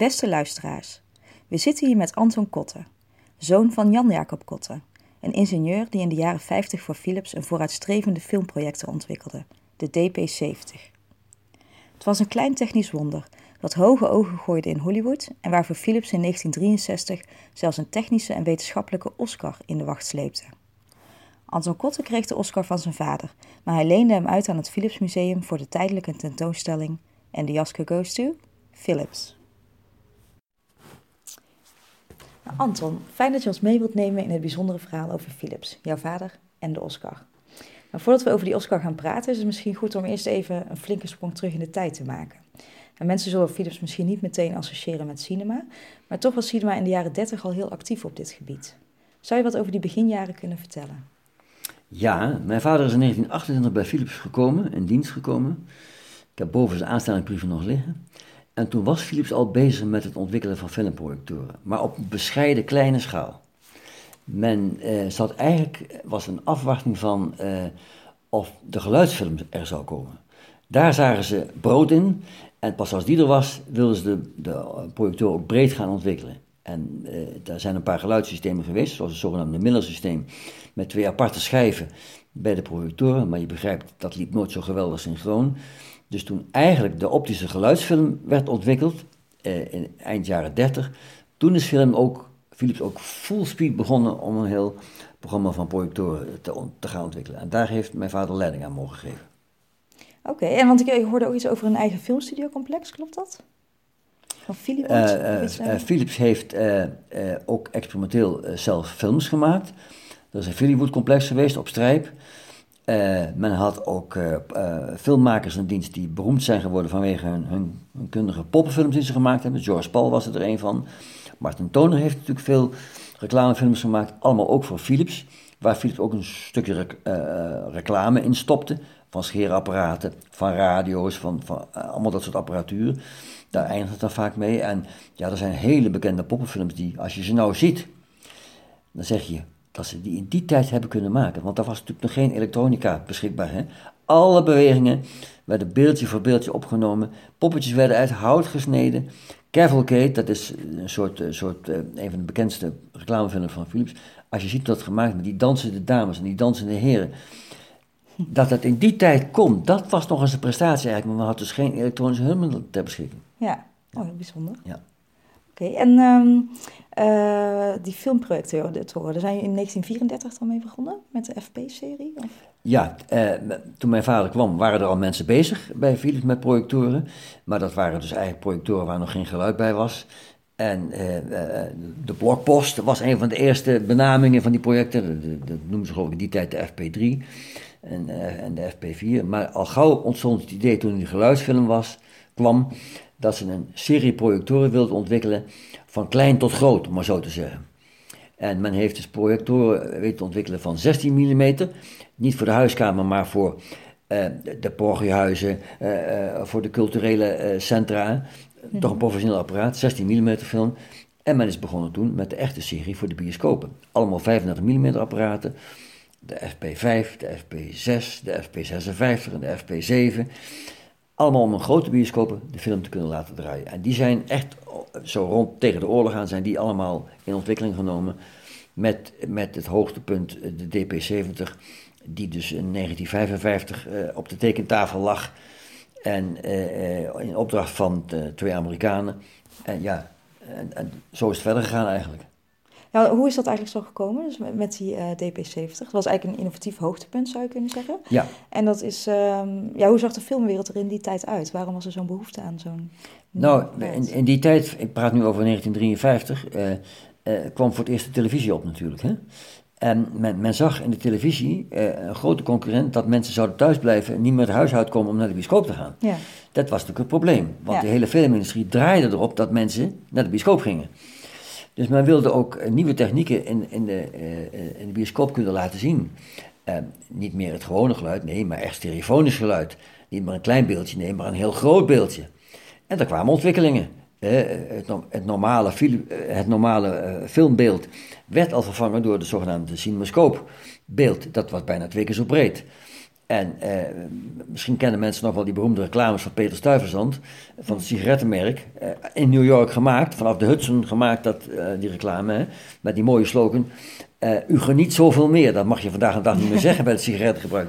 Beste luisteraars, we zitten hier met Anton Kotte, zoon van Jan-Jacob Kotte, een ingenieur die in de jaren 50 voor Philips een vooruitstrevende filmprojector ontwikkelde, de DP70. Het was een klein technisch wonder dat hoge ogen gooide in Hollywood en waarvoor Philips in 1963 zelfs een technische en wetenschappelijke Oscar in de wacht sleepte. Anton Kotte kreeg de Oscar van zijn vader, maar hij leende hem uit aan het Philips Museum voor de tijdelijke tentoonstelling En the Oscar goes to Philips. Nou, Anton, fijn dat je ons mee wilt nemen in het bijzondere verhaal over Philips, jouw vader en de Oscar. Maar voordat we over die Oscar gaan praten, is het misschien goed om eerst even een flinke sprong terug in de tijd te maken. En mensen zullen Philips misschien niet meteen associëren met cinema, maar toch was cinema in de jaren 30 al heel actief op dit gebied. Zou je wat over die beginjaren kunnen vertellen? Ja, mijn vader is in 1928 bij Philips gekomen, in dienst gekomen. Ik heb boven zijn aanstellingbrieven nog liggen. En toen was Philips al bezig met het ontwikkelen van filmprojectoren, maar op bescheiden kleine schaal. Men eh, zat eigenlijk, was een afwachting van eh, of de geluidsfilm er zou komen. Daar zagen ze brood in en pas als die er was, wilden ze de, de projector ook breed gaan ontwikkelen. En eh, daar zijn een paar geluidssystemen geweest, zoals het zogenaamde Miller-systeem, met twee aparte schijven bij de projectoren. Maar je begrijpt, dat liep nooit zo geweldig synchroon. Dus toen eigenlijk de optische geluidsfilm werd ontwikkeld, eh, in eind jaren 30, toen is film ook, Philips ook full speed begonnen om een heel programma van projectoren te, te gaan ontwikkelen. En daar heeft mijn vader leiding aan mogen geven. Oké, en want ik hoorde ook iets over een eigen filmstudiocomplex, klopt dat? Van Philips? Uh, Philips heeft ook experimenteel zelf films gemaakt. Er is een Phillywood-complex geweest op Strijp. Men had ook filmmakers in dienst die beroemd zijn geworden vanwege hun, hun, kundige poppenfilms die ze gemaakt hebben. George Paul was er een van. Martin Toner heeft natuurlijk veel reclamefilms gemaakt, allemaal ook voor Philips. Waar Philips ook een stukje reclame in stopte van scheerapparaten, van radio's, van, van allemaal dat soort apparatuur. Daar eindigt het dan vaak mee. En ja, er zijn hele bekende poppenfilms die, als je ze nou ziet, dan zeg je dat ze die in die tijd hebben kunnen maken. Want daar was natuurlijk nog geen elektronica beschikbaar. Hè? Alle bewegingen werden beeldje voor beeldje opgenomen. Poppetjes werden uit hout gesneden. Cavalcade, dat is een soort, een soort uh, een van de bekendste reclamefilms van Philips. Als je ziet dat gemaakt met die dansende dames en die dansende heren dat het in die tijd kon, dat was nog eens een prestatie eigenlijk. Maar we hadden dus geen elektronische hulpmiddelen ter beschikking. Ja, oh, bijzonder. Ja. Oké, en um, uh, die filmprojectoren, zijn je in 1934 dan mee begonnen met de FP-serie? Ja, uh, toen mijn vader kwam waren er al mensen bezig bij Philips met projectoren. Maar dat waren dus eigenlijk projectoren waar nog geen geluid bij was. En uh, de blokpost was een van de eerste benamingen van die projecten. Dat noemden ze geloof ik die tijd de FP3 en, uh, en de FP4. Maar al gauw ontstond het idee toen die geluidsfilm was, kwam dat ze een serie projectoren wilden ontwikkelen van klein tot groot, om maar zo te zeggen. En men heeft dus projectoren weten ontwikkelen van 16 mm, niet voor de huiskamer, maar voor uh, de porgiehuizen, uh, voor de culturele centra. Toch een professioneel apparaat, 16 mm film. En men is begonnen toen met de echte serie voor de bioscopen. Allemaal 35 mm apparaten de FP5, de FP6, de FP56 en de FP7. Allemaal om een grote bioscopen de film te kunnen laten draaien. En die zijn echt, zo rond tegen de oorlog aan, zijn die allemaal in ontwikkeling genomen. Met, met het hoogtepunt, de DP70, die dus in 1955 uh, op de tekentafel lag. En uh, in opdracht van de twee Amerikanen. En ja, en zo is het verder gegaan eigenlijk. Ja, hoe is dat eigenlijk zo gekomen, dus met, die uh, eh, DP70? Dat was eigenlijk een innovatief hoogtepunt, zou je kunnen zeggen. Ja. En dat is, um, ja, hoe zag de filmwereld er in die tijd uit? Waarom was er zo'n behoefte aan zo'n... Nou, in, in, die tijd, ik praat nu over 1953, uh, uh, kwam voor het eerst de televisie op natuurlijk. Hè? En men, men, zag in de televisie uh, een grote concurrent dat mensen zouden thuisblijven en niet meer het huis uitkomen om naar de bioscoop te gaan. Ja. Dat was natuurlijk het probleem, want ja. de hele filmindustrie draaide erop dat mensen naar de bioscoop gingen. Dus men wilde ook eh, nieuwe technieken in, in, de, uh, in de bioscoop kunnen laten zien. Niet meer het gewone geluid, nee, maar echt stereofonisch geluid. Niet maar een klein beeldje, nee, maar een heel groot beeldje. En daar kwamen ontwikkelingen. Het, het, normale, het normale filmbeeld werd al vervangen door de zogenaamde cinemascoopbeeld. Dat was bijna twee keer zo breed. En eh, misschien kennen mensen nog wel die beroemde reclames van Peter Stuyvesant, van het sigarettenmerk, eh, in New York gemaakt, vanaf de Hudson gemaakt, dat, eh, die reclame, hè, met die mooie slogan. eh, u geniet zoveel meer, dat mag je vandaag de dag niet meer zeggen bij het sigarettengebruik.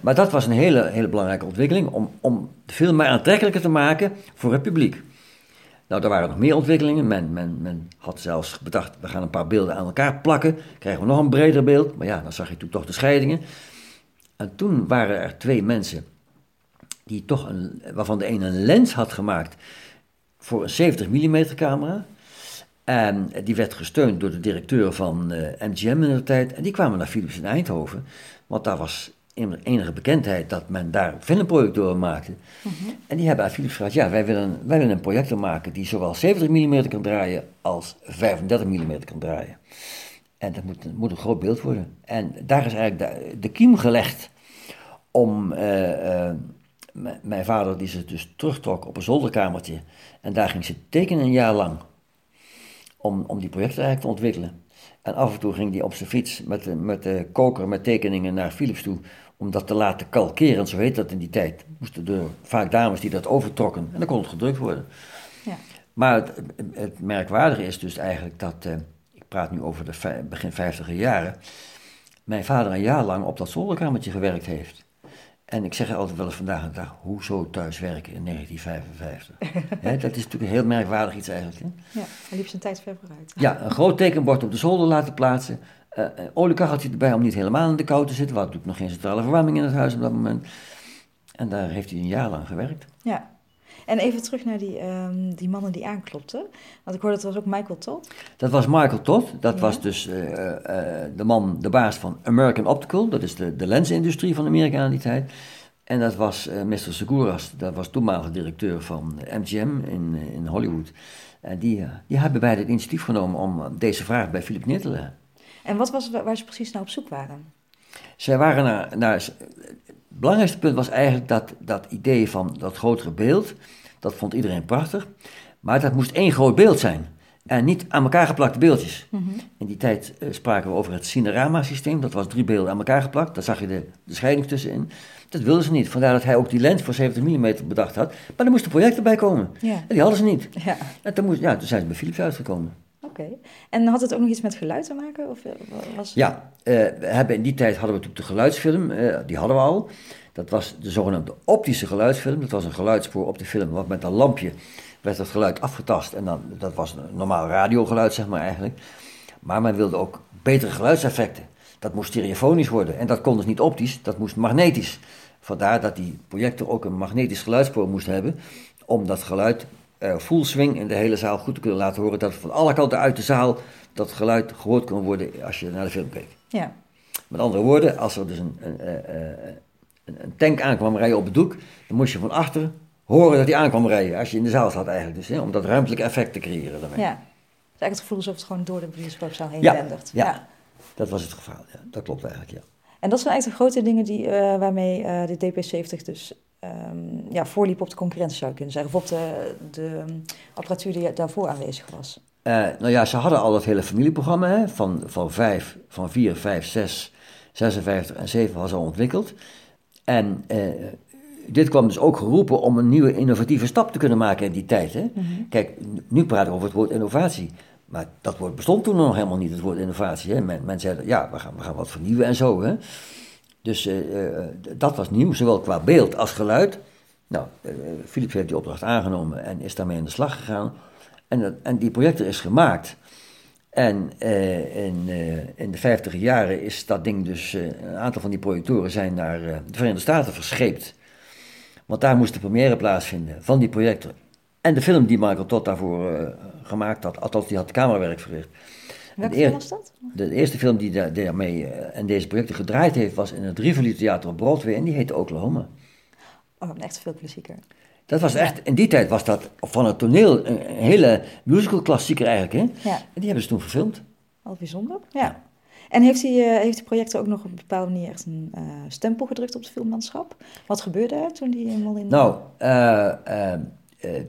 Maar dat was een hele, hele belangrijke ontwikkeling om, om film maar aantrekkelijker te maken voor het publiek. Nou, er waren nog meer ontwikkelingen. Men, men, men had zelfs bedacht, we gaan een paar beelden aan elkaar plakken. Krijgen we nog een breder beeld. Maar ja, dan zag je toen toch de scheidingen. En toen waren er twee mensen, die toch een, waarvan de een een lens had gemaakt voor een 70 mm camera. En die werd gesteund door de directeur van eh, MGM in de tijd. En die kwamen naar Philips in Eindhoven. Want daar was enige bekendheid dat men daar filmprojectoren maakte. En die hebben aan Philips gevraagd, ja, wij willen, wij willen een projector maken die zowel 70 mm kan draaien als 35 mm kan draaien. En dat moet, moet een groot beeld worden. En daar is eigenlijk de, de kiem gelegd om eh, eh, mijn vader, die zich dus terugtrok op een zolderkamertje. En daar ging ze tekenen een jaar lang. Om, om die projecten eigenlijk te ontwikkelen. En af en toe ging hij op zijn fiets met de, met de koker met tekeningen naar Philips toe. Om dat te laten kalkeren, zo heet dat in die tijd. Moesten er vaak dames die dat overtrokken. En dan kon het gedrukt worden. Ja. Maar het, het merkwaardige is dus eigenlijk dat, eh, praat nu over de begin 50 jaren, mijn vader een jaar lang op dat zolderkamertje gewerkt heeft. En ik zeg altijd wel eens vandaag de dag, hoezo thuiswerken in 1955? Hè, dat is natuurlijk een heel merkwaardig iets eigenlijk. Hè? Ja, hij liep zijn tijd ver vooruit. Ja, een groot tekenbord op de zolder laten plaatsen. eh, een oliekacheltje erbij om niet helemaal in de kou te zitten. We hadden natuurlijk nog geen centrale verwarming in het huis op dat moment. En daar heeft hij een jaar lang gewerkt. Ja. En even terug naar die, ehm, die mannen die aanklopten. Want ik hoorde dat was ook Michael Todd. Dat was Michael Todd. Dat Ja. was dus eh, eh, de man, de baas van American Optical. Dat is de, de lensindustrie van Amerika aan die tijd. En dat was eh Mr. Seguras. Dat was toenmalige directeur van MGM in, eh, in Hollywood. En die, eh, die hebben beide het initiatief genomen om eh, deze vraag bij Philip neer te leggen. En wat was waar ze precies naar op zoek waren? Zij waren naar, naar, het belangrijkste punt was eigenlijk dat, dat idee van dat grotere beeld, dat vond iedereen prachtig, maar dat moest één groot beeld zijn en niet aan elkaar geplakte beeldjes. In die tijd eh, spraken we over het Cinerama-systeem, dat was drie beelden aan elkaar geplakt, daar zag je de, de scheiding tussenin. Dat wilden ze niet, vandaar dat hij ook die lens voor 70 mm bedacht had, maar er moest een projector bij komen. Ja. En die hadden ze niet. Ja, En toen, moest, ja, toen zijn ze bij Philips uitgekomen. oké. En had het ook nog iets met geluid te maken? Of eh, was... Ja, eh, we hebben in die tijd hadden we natuurlijk de geluidsfilm, die hadden we al. Dat was de zogenaamde optische geluidsfilm. Dat was een geluidsspoor op de film, wat met een lampje werd het geluid afgetast. En dan, dat was een normaal radiogeluid, zeg maar eigenlijk. Maar men wilde ook betere geluidseffecten. Dat moest stereofonisch worden. En dat kon dus niet optisch, dat moest magnetisch. Vandaar dat die projector ook een magnetisch geluidsspoor moest hebben. Om dat geluid eh, full swing in de hele zaal goed te kunnen laten horen. Dat van alle kanten uit de zaal dat geluid gehoord kon worden als je naar de film keek. Ja, Met andere woorden, als er dus een, een, eh, eh, een, een tank aankwam rijden op het doek, dan moest je van achter horen dat hij aankwam rijden. Als je in de zaal zat eigenlijk dus, hè, om dat ruimtelijke effect te creëren daarmee. ja. Het is eigenlijk het gevoel alsof het gewoon door de bioscoopzaal heen Ja, dendert. ja. Dat was het geval, ja. Dat klopt eigenlijk, ja. En dat zijn eigenlijk de grote dingen die, eh, waarmee eh, de DP70 dus ehm, ja, voorliep op de concurrentie, zou kunnen zeggen. Of op de, de apparatuur die daarvoor aanwezig was. Eh, nou ja, ze hadden al het hele familieprogramma hè, van, van, vijf, van 4, 5, 6, 56 en 7 was al ontwikkeld. En eh, dit kwam dus ook geroepen om een nieuwe innovatieve stap te kunnen maken in die tijd. Hè. Kijk, nu praten we over het woord innovatie. Maar dat woord bestond toen nog helemaal niet, het woord innovatie. Hè. Men, men zei, ja, we gaan, we gaan wat vernieuwen en zo. Hè. Dus eh, eh, dat was nieuw, zowel qua beeld als geluid. Nou, Philips heeft die opdracht aangenomen en is daarmee aan de slag gegaan. En, dat- en die projector is gemaakt. En eh, in, eh, in de 50 jaren is dat ding dus, eh, een aantal van die projectoren zijn naar de Verenigde Staten verscheept. Want daar moest de première plaatsvinden van die projector. En de film die Michael Todd daarvoor gemaakt had, althans die had camerawerk verricht. Welke film was dat? De eerste film die daar- daarmee en deze projecten gedraaid heeft, was in het Rivoli Theater op Broadway en die heette Oklahoma. Oh, echt veel klassieker. Dat was echt, in die tijd was dat van het toneel een, hele musical klassieker eigenlijk. Hè? Ja, En die hebben ze toen verfilmd. al bijzonder. Ja. En heeft die, eh, heeft die projector ook nog op een bepaalde manier echt een eh, stempel gedrukt op het filmlandschap? Wat gebeurde er toen die eenmaal in... Nou, eh, eh,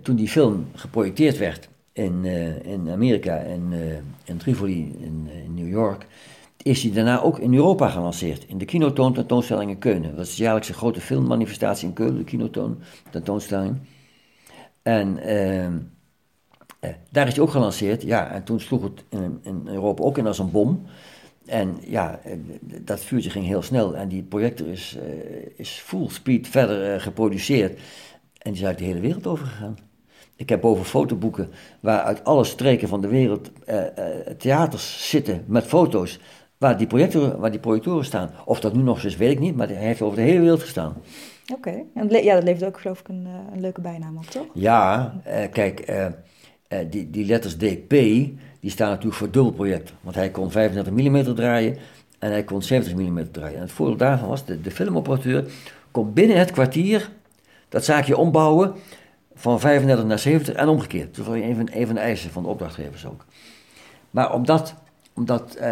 toen die film geprojecteerd werd in, in Amerika, in, in Tripoli, in, in New York, is hij daarna ook in Europa gelanceerd. In de Kinotoon tentoonstelling in Keulen. Dat is de jaarlijkse grote filmmanifestatie in Keulen, de Kinotoon tentoonstelling. En ehm, eh, daar is hij ook gelanceerd. Ja, en toen sloeg het in, in Europa ook in als een bom. En ja, eh, dat vuurtje ging heel snel. En die projector is, uh, is full speed verder geproduceerd. En die is uit de hele wereld overgegaan. Ik heb boven fotoboeken waar uit alle streken van de wereld theaters zitten met foto's waar die, projectoren, waar die projectoren staan. Of dat nu nog eens weet ik niet, maar hij heeft over de hele wereld gestaan. Oké, en ja, dat levert ook geloof ik een, een leuke bijnaam op, toch? Ja, kijk, die, die letters DP, die staan natuurlijk voor dubbelproject. Want hij kon 35 mm draaien en hij kon 70 mm draaien. En het voordeel daarvan was, de, de filmoperateur kon binnen het kwartier dat zaakje ombouwen van 35 naar 70 en omgekeerd. Dat was een van, een van de eisen van de opdrachtgevers ook. Maar omdat, omdat uh,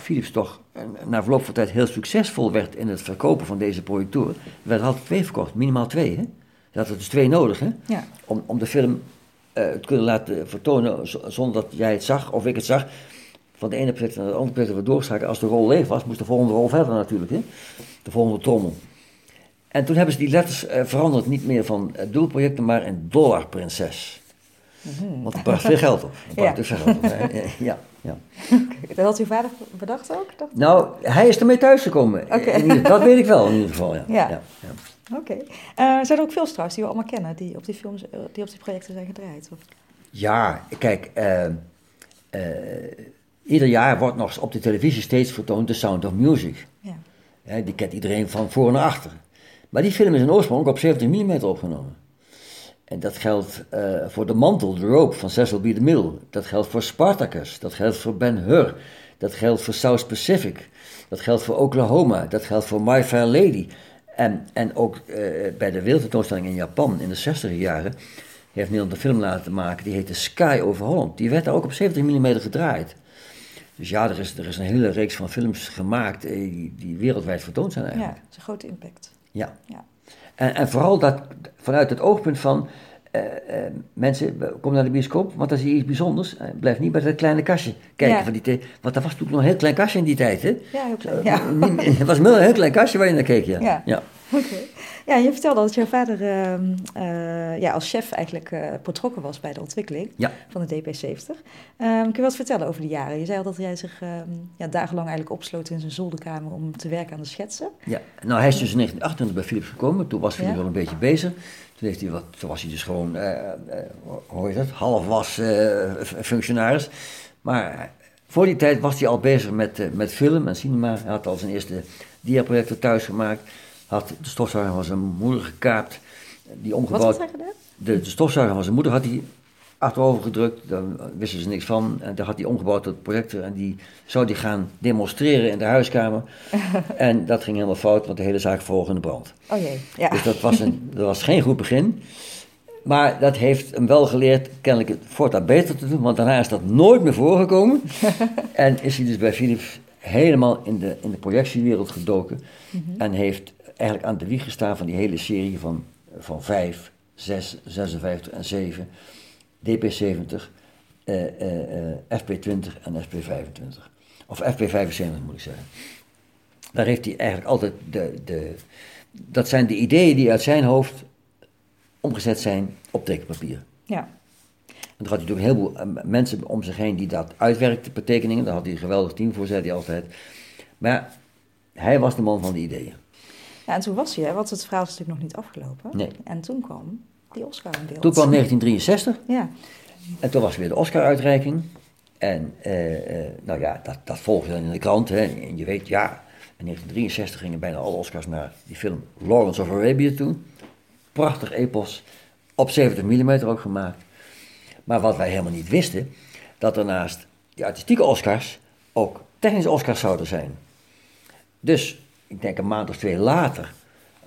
Philips toch uh, na verloop van tijd heel succesvol werd in het verkopen van deze projectoren, werden altijd twee verkocht, minimaal twee. Hè? Je had er dus twee nodig hè? Ja. Om, om de film uh, het kunnen laten vertonen zonder dat jij het zag of ik het zag. Van de ene project naar de andere project weer doorschakelen. Als de rol leeg was, moest de volgende rol verder natuurlijk. Hè? De volgende trommel. En toen hebben ze die letters uh, veranderd, niet meer van uh, doelprojecten, maar in dollarprinses. Mm Want het bracht veel geld op. Het bracht ja. dus veel geld op. ja, ja. Okay. Dat had uw vader bedacht ook? Dacht nou, hij is ermee thuisgekomen. Okay. Dat weet ik wel in ieder geval, ja. ja. ja, ja. Oké. Okay. Uh, zijn er ook veel trouwens die we allemaal kennen, die op die films, eh, die op die projecten zijn gedraaid? Of? Ja, kijk, uh, uh, ieder jaar wordt nog op de televisie steeds vertoond The Sound of Music. Ja. die kent iedereen van voor naar achter. Maar die film is in oorsprong op 70 mm opgenomen. En dat geldt voor De Mantel, The Rope van Cecil B. DeMille. Dat geldt voor Spartacus. Dat geldt voor Ben Hur. Dat geldt voor South Pacific. Dat geldt voor Oklahoma. Dat geldt voor My Fair Lady. En, en ook uh, bij de wereldtentoonstelling in Japan in de 60 jaren heeft Nederland een film laten maken die heette Sky over Holland. Die werd daar ook op 70 mm gedraaid. Dus ja, er is, er is een hele reeks van films gemaakt eh, die, die wereldwijd vertoond zijn eigenlijk. Ja, dat is een grote impact. Ja. ja. En, en vooral dat vanuit het oogpunt van uh, uh, mensen, kom naar de bioscoop, want dan zie je iets bijzonders. Uh, blijf niet bij dat kleine kastje kijken. Ja. Van die want dat was natuurlijk nog een heel klein kastje in die tijd. Hè? Ja, heel klein. Ja. het was een heel klein kastje waar je naar keek. Ja. ja. ja. Oké. Ja, je vertelde dat jouw vader ehm, ja, als chef eigenlijk betrokken was bij de ontwikkeling van de DP70. Um, kun je wat vertellen over die jaren? Je zei al dat jij zich ehm, ja, dagenlang eigenlijk opsloot in zijn zolderkamer om te werken aan de schetsen. Ja, nou hij is dus in 1928 bij Philips gekomen. Toen was Philips wel een beetje bezig. Toen, heeft hij wat, toen was hij dus gewoon, uh, uh, hoe heet het, half was uh, functionaris. Maar voor die tijd was hij al bezig met, met film en cinema. Hij had al zijn eerste diaprojecten thuis gemaakt. Had de stofzuiger van zijn moeder gekaapt. Die omgebouwd. Wat had hij gedaan? De, de stofzuiger van zijn moeder had hij achterover gedrukt, daar wisten ze niks van. En daar had hij omgebouwd tot projector en die zou die gaan demonstreren in de huiskamer. en dat ging helemaal fout, want de hele zaak volgde in de brand. Oh jee, ja. Dus dat was, een, dat was geen goed begin. Maar dat heeft hem wel geleerd kennelijk het voortaan beter te doen, want daarna is dat nooit meer voorgekomen. en is hij dus bij Philips helemaal in de, in de projectiewereld gedoken. Mhm. En heeft eigenlijk aan de wieg gestaan van die hele serie van, van 5, 6, 56 en 7. DP70, uh, uh, FP20 en FP25. Of FP75 moet ik zeggen. Daar heeft hij eigenlijk altijd de, de. Dat zijn de ideeën die uit zijn hoofd omgezet zijn op tekenpapier. Ja. En dan had hij natuurlijk een heleboel eh, mensen om zich heen die dat uitwerkten per tekeningen. Daar had hij een geweldig team voor, zei hij altijd. Maar hij was de man van de ideeën. Ja, en toen was hij, want het verhaal is natuurlijk nog niet afgelopen. Nee. En toen kwam die Oscar in beeld. Toen kwam 1963. Ja. En toen was weer de Oscar-uitreiking. En uh, uh, nou ja, dat, dat volgde dan in de krant. Hè. En je weet, ja, in 1963 gingen bijna alle Oscars naar die film Lawrence of Arabia toe. Prachtig epos, op 70 mm ook gemaakt. Maar wat wij helemaal niet wisten, dat er naast die artistieke Oscars ook technische Oscars zouden zijn. Dus, ik denk een maand of twee later,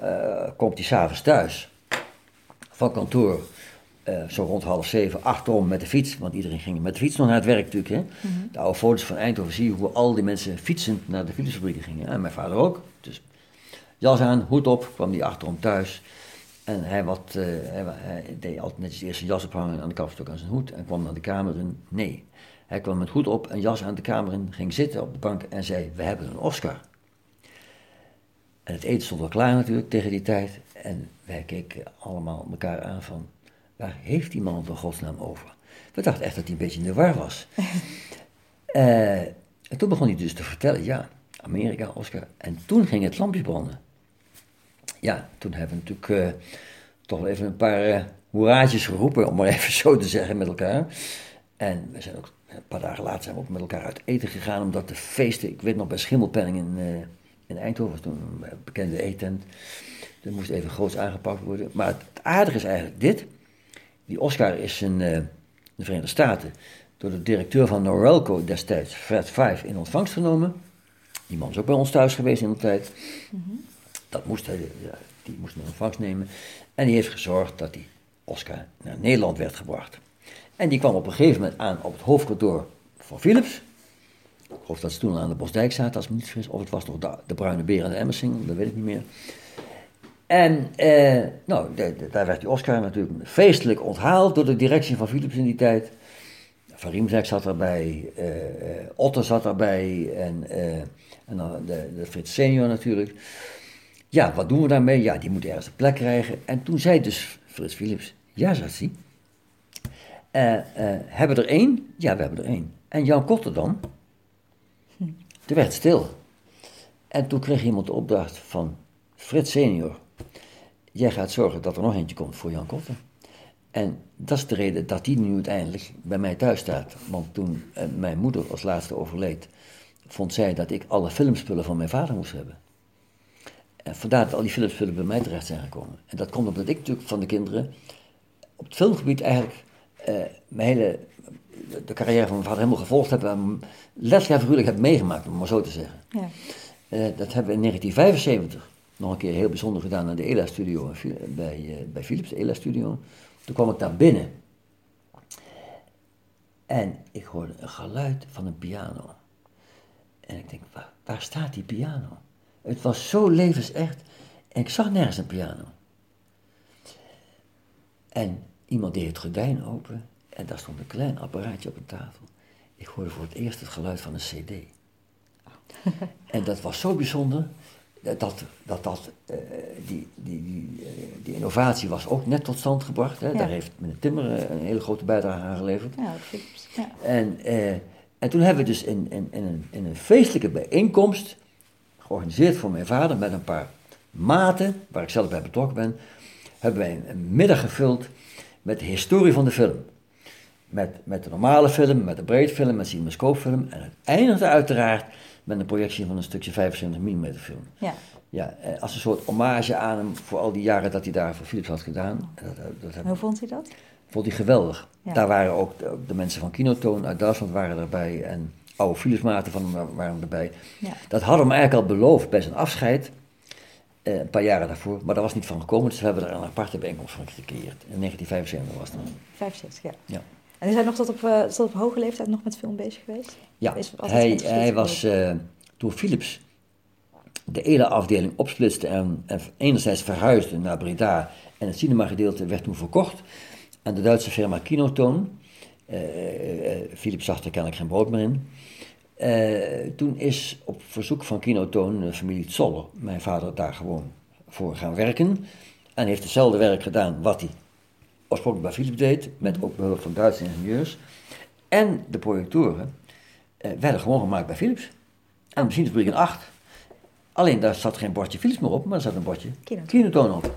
uh, komt hij s'avonds thuis van kantoor, uh, zo rond half zeven, achterom met de fiets. Want iedereen ging met de fiets nog naar het werk natuurlijk. Hè? Mhm. De oude foto's van Eindhoven zie je hoe al die mensen fietsend naar de fietsfabrieken gingen. En mijn vader ook. Dus jas aan, hoed op, kwam die achterom thuis. En hij, wat, eh, hij, hij deed altijd netjes eerst zijn jas ophangen aan de kapstok aan zijn hoed en kwam naar de kamer in. Nee, hij kwam met hoed op en jas aan de kamer in, ging zitten op de bank en zei: We hebben een Oscar. En het eten stond al klaar natuurlijk tegen die tijd. En wij keken allemaal elkaar aan van, waar heeft die man het in godsnaam over? We dachten echt dat hij een beetje in de war was. Eh, en toen begon hij dus te vertellen, ja, Amerika, Oscar. En toen ging het lampje branden. Ja, toen hebben we natuurlijk eh, toch wel even een paar hoeraatjes geroepen, om maar even zo te zeggen, met elkaar. En we zijn ook, een paar dagen later zijn we ook met elkaar uit eten gegaan, omdat de feesten, ik weet nog bij Schimmelpenning in, in Eindhoven, was toen een bekende eetent. Dat moest even groots aangepakt worden. Maar het aardige is eigenlijk dit. Die Oscar is in eh, de Verenigde Staten door de directeur van Norelco destijds, Fred Five, in ontvangst genomen. Die man is ook bij ons thuis geweest in de tijd. Dat moest hij, ja, die moest hem in ontvangst nemen. En die heeft gezorgd dat die Oscar naar Nederland werd gebracht. En die kwam op een gegeven moment aan op het hoofdkantoor van Philips. Ik dat ze toen aan de Bosdijk zaten, als ik me niet vergis. Of het was nog de, de Bruine Beer en de Emmersing, dat weet ik niet meer. En eh, nou, daar werd die Oscar natuurlijk feestelijk onthaald door de directie van Philips in die tijd. Van Riemsdijk zat erbij, eh eh, Otter zat erbij en, eh, en dan de, de Frits senior natuurlijk. Ja, wat doen we daarmee? Ja, die moet ergens een plek krijgen. En toen zei dus Frits Philips, ja hij, eh, eh, hebben we er één? Ja, we hebben er één. En Jan Kotter dan? Er werd stil. En toen kreeg iemand de opdracht van Frits senior. Jij gaat zorgen dat er nog eentje komt voor Jan Kotter. En dat is de reden dat die nu uiteindelijk bij mij thuis staat. Want toen eh, mijn moeder als laatste overleed, vond zij dat ik alle filmspullen van mijn vader moest hebben. En vandaar dat al die filmspullen bij mij terecht zijn gekomen. En dat komt omdat ik natuurlijk van de kinderen op het filmgebied eigenlijk mijn hele, de carrière van mijn vader helemaal gevolgd heb. En letterlijk en figuurlijk heb meegemaakt, om maar zo te zeggen. Ja. Eh, dat hebben we in 1975 nog een keer heel bijzonder gedaan aan de ELA-studio bij, eh, bij Philips, de ELA-studio. Toen kwam ik daar binnen. En ik hoorde een geluid van een piano. En ik denk, waar, waar staat die piano? Het was zo levensecht. En ik zag nergens een piano. En iemand deed het gordijn open. En daar stond een klein apparaatje op een tafel. Ik hoorde voor het eerst het geluid van een cd. En dat was zo bijzonder, dat, dat, dat, dat, eh, die, die, die, eh, die innovatie was ook net tot stand gebracht. Hè. Ja. Daar heeft meneer Timmer eh, een hele grote bijdrage aan geleverd. Ja, Philips. Ja. En, en toen hebben we dus in, in, in, een, in een feestelijke bijeenkomst, georganiseerd voor mijn vader met een paar maten, waar ik zelf bij betrokken ben, hebben wij een middag gevuld met de historie van de film. Met, met de normale film, met de breedfilm, met de cinemascoopfilm. En het eindigde uiteraard met een projectie van een stukje 75 mm film. Ja. Ja, eh, als een soort hommage aan hem voor al die jaren dat hij daar voor Philips had gedaan. Dat, dat, dat Hoe vond hij dat? vond hij geweldig. Ja. Daar waren ook de, mensen van Kinotoon uit Duitsland waren erbij. En oude Philipsmaten van hem waren erbij. Ja. Dat hadden we hem eigenlijk al beloofd bij zijn afscheid. Eh, een paar jaren daarvoor. Maar daar was niet van gekomen. Dus we hebben er een aparte bijeenkomst van gecreëerd. In 1975 was dat. 75, ja. Ja. En is hij nog tot op, eh, tot op hoge leeftijd nog met film bezig geweest? Ja, Is hij, hij was eh, toen Philips de hele afdeling opsplitste en, en enerzijds verhuisde naar Breda en het cinemagedeelte werd toen verkocht aan de Duitse firma Kinotoon. Philips zag er kennelijk geen brood meer in. Eh, toen is op verzoek van Kinotoon de familie Zoller, mijn vader, daar gewoon voor gaan werken. En heeft hetzelfde werk gedaan wat hij oorspronkelijk bij Philips deed, met ook behulp van Duitse ingenieurs. En de projectoren eh, werden gewoon gemaakt bij Philips. En de machinefabriek in 8. Alleen daar zat geen bordje Philips meer op, maar er zat een bordje Kinotoon. Op.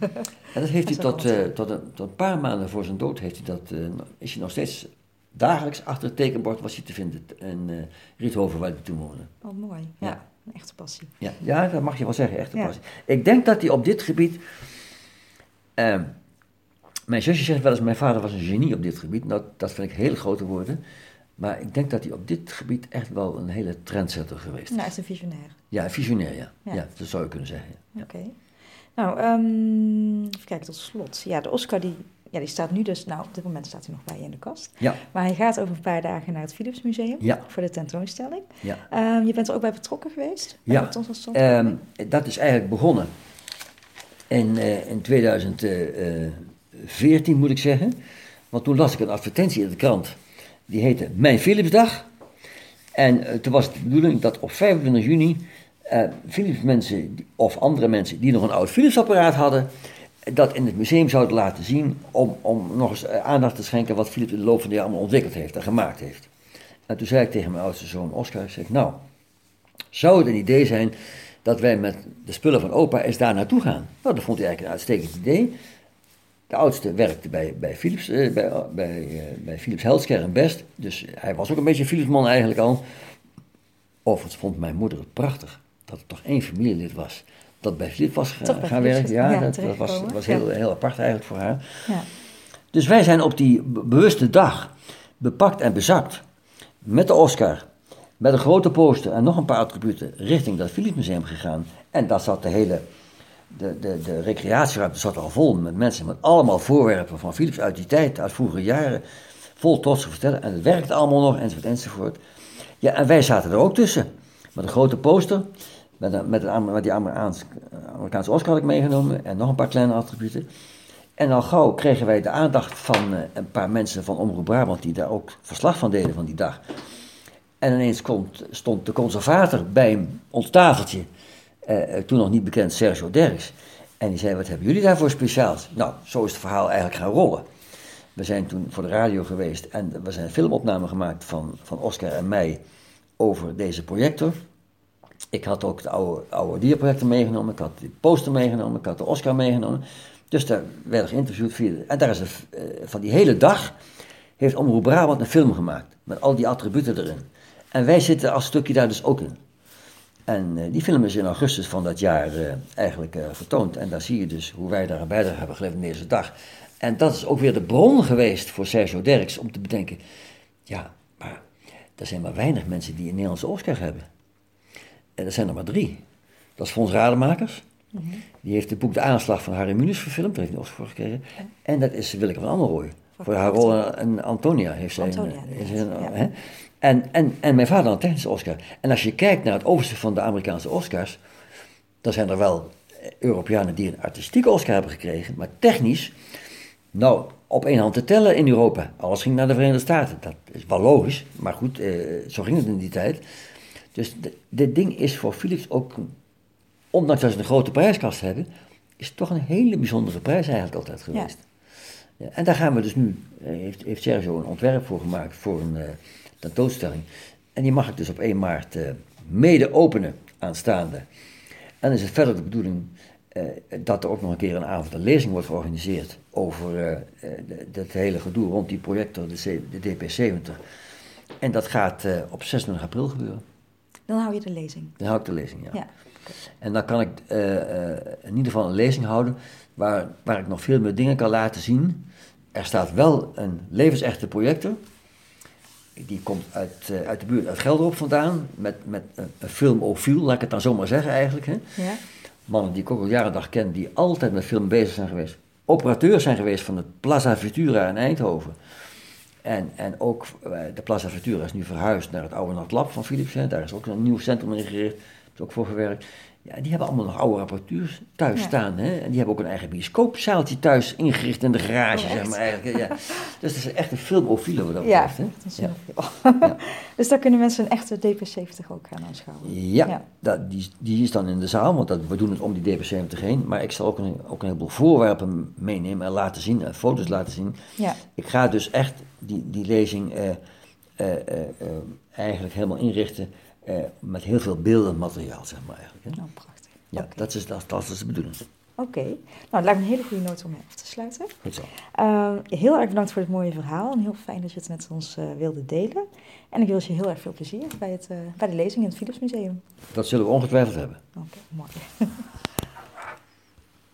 En dat heeft Dat hij tot, eh, tot, een, tot een paar maanden voor zijn dood, heeft hij dat, eh, is hij nog steeds dagelijks achter het tekenbord was hij te vinden in eh Riethoven, waar hij toen woonde. Oh, mooi. Ja, Ja. een echte passie. Ja, ja, dat mag je wel zeggen, echt een Ja. passie. Ik denk dat hij op dit gebied. ehm, mijn zusje zegt wel eens: mijn vader was een genie op dit gebied. Nou, dat vind ik hele grote woorden. Maar ik denk dat hij op dit gebied echt wel een hele trendsetter geweest is. Nou, echt een visionair. Ja, visionair, ja. Ja. ja. dat zou je kunnen zeggen. Oké. Nou, ehm, even kijken tot slot. Ja, de Oscar die, ja, die staat nu dus, nou op dit moment staat hij nog bij je in de kast. Ja, Maar hij gaat over een paar dagen naar het Philips Museum Ja. voor de tentoonstelling. ja. Ehm, je bent er ook bij betrokken geweest? Ja. Ehm, dat is eigenlijk begonnen in, uh, in 2014 moet ik zeggen. Want toen las ik een advertentie in de krant. Die heette Mijn Philipsdag. En uh, toen was het de bedoeling dat op 25 juni uh, Philips mensen of andere mensen die nog een oud Philips apparaat hadden, dat in het museum zouden laten zien om, om nog eens aandacht te schenken wat Philips in de loop van de jaren allemaal ontwikkeld heeft en gemaakt heeft. En toen zei ik tegen mijn oudste zoon Oscar, zeg, nou, zou het een idee zijn dat wij met de spullen van opa eens daar naartoe gaan? Nou, dat vond hij eigenlijk een uitstekend idee. De oudste werkte bij, bij Philips, eh, bij, bij, eh, Philips Best, dus hij was ook een beetje Philipsman eigenlijk al. Overigens vond mijn moeder het prachtig dat er toch één familielid was dat bij Philips was gaan, gaan werken. Ja, dat, dat, was, heel, heel apart eigenlijk voor haar. Ja. Dus wij zijn op die bewuste dag bepakt en bezakt met de Oscar, met een grote poster en nog een paar attributen richting dat Philips Museum gegaan. En dat zat de hele, de, de, de recreatieruimte zat al vol met mensen met allemaal voorwerpen van Philips uit die tijd, uit vroegere jaren. Vol trots te vertellen. En het werkte allemaal nog, enzovoort, enzovoort. Ja, en wij zaten er ook tussen. Met een grote poster. Met, met, die Amerikaanse, Amerikaanse Oscar had ik meegenomen. En nog een paar kleine attributen. En al gauw kregen wij de aandacht van uh, een paar mensen van Omroep Brabant die daar ook verslag van deden van die dag. En ineens komt, stond de conservator bij ons tafeltje, uh, toen nog niet bekend Sergio Derks. En die zei, wat hebben jullie daarvoor speciaals? Nou, zo is het verhaal eigenlijk gaan rollen. We zijn toen voor de radio geweest en we zijn een filmopname gemaakt van, van Oscar en mij over deze projector. Ik had ook de oude, oude dierprojector meegenomen, ik had de poster meegenomen, ik had de Oscar meegenomen. Dus daar werd geïnterviewd via. En daar is uh, van die hele dag heeft Omroep Brabant een film gemaakt. Met al die attributen erin. En wij zitten als stukje daar dus ook in. En uh, die film is in augustus van dat jaar uh, eigenlijk vertoond. En daar zie je dus hoe wij daar een bijdrage hebben geleverd in deze dag. En dat is ook weer de bron geweest voor Sergio Derks om te bedenken. Ja, maar er zijn maar weinig mensen die een Nederlandse Oscar hebben. En er zijn er maar drie. Dat is Fons Rademakers. Mm -hmm. Die heeft het boek De Aanslag van Harry Mulisch verfilmd, daar heeft hij Oscar voor gekregen. Ja. En dat is Willeke van Ammerooy. Voor haar rol en Antonia heeft zij. Antonia, een, een, ja. hè? En, en, en mijn vader een technische Oscar. En als je kijkt naar het overzicht van de Amerikaanse Oscars, dan zijn er wel Europeanen die een artistieke Oscar hebben gekregen, maar technisch, nou, op één hand te tellen in Europa. Alles ging naar de Verenigde Staten. Dat is wel logisch, maar goed, eh, zo ging het in die tijd. Dus de, dit ding is voor Philips ook ondanks dat ze een grote prijskast hebben, is het toch een hele bijzondere prijs eigenlijk altijd geweest. Ja. En daar gaan we dus nu, heeft, heeft Sergio een ontwerp voor gemaakt voor een uh, tentoonstelling. En die mag ik dus op 1 maart uh, mede openen aanstaande. En dan is het verder de bedoeling uh, dat er ook nog een keer een avond een lezing wordt georganiseerd over het hele gedoe rond die projector, de, de DP70. En dat gaat op 26 april gebeuren. Dan hou je de lezing. Dan hou ik de lezing, ja. ja. En dan kan ik uh, uh, in ieder geval een lezing houden waar, waar ik nog veel meer dingen kan laten zien. Er staat wel een levensechte projector. Die komt uit, uh, uit de buurt, uit Gelderop vandaan, met, met een filmofiel, laat ik het dan zomaar zeggen eigenlijk. Hè. Ja. Mannen die ik ook al jaren dag ken, die altijd met film bezig zijn geweest. Operateurs zijn geweest van het Plaza Futura in Eindhoven. En, en ook de Plaza Futura is nu verhuisd naar het oude Noordlab van Philips. Hè. Daar is ook een nieuw centrum ingericht ook voor gewerkt. Ja, die hebben allemaal nog oude apparatuur thuis ja. staan. Hè? En die hebben ook een eigen bioscoopzaaltje thuis ingericht in de garage, oh, zeg maar eigenlijk. Ja. dus dat is echt een filmofiele wat dat ja, betreft. Dat is ja. ja. dus daar kunnen mensen een echte DP70 ook gaan aanschouwen. Ja, ja. Dat, die, die is dan in de zaal, want dat, we doen het om die DP70 heen. Maar ik zal ook een, ook een heleboel voorwerpen meenemen en laten zien, en foto's laten zien. Ja. Ik ga dus echt die, die lezing uh, uh, uh, eigenlijk helemaal inrichten uh, met heel veel beeldend materiaal, zeg maar eigenlijk. Hè? Oh, prachtig. Ja, okay. dat, is, dat, dat is de bedoeling. Oké, okay. nou het lijkt me een hele goede noot om af te sluiten. Goed zo. Uh, heel erg bedankt voor het mooie verhaal en heel fijn dat je het met ons uh, wilde delen. En ik wens je heel erg veel plezier bij, het, uh, bij de lezing in het Philips Museum. Dat zullen we ongetwijfeld hebben. Oké, okay, mooi.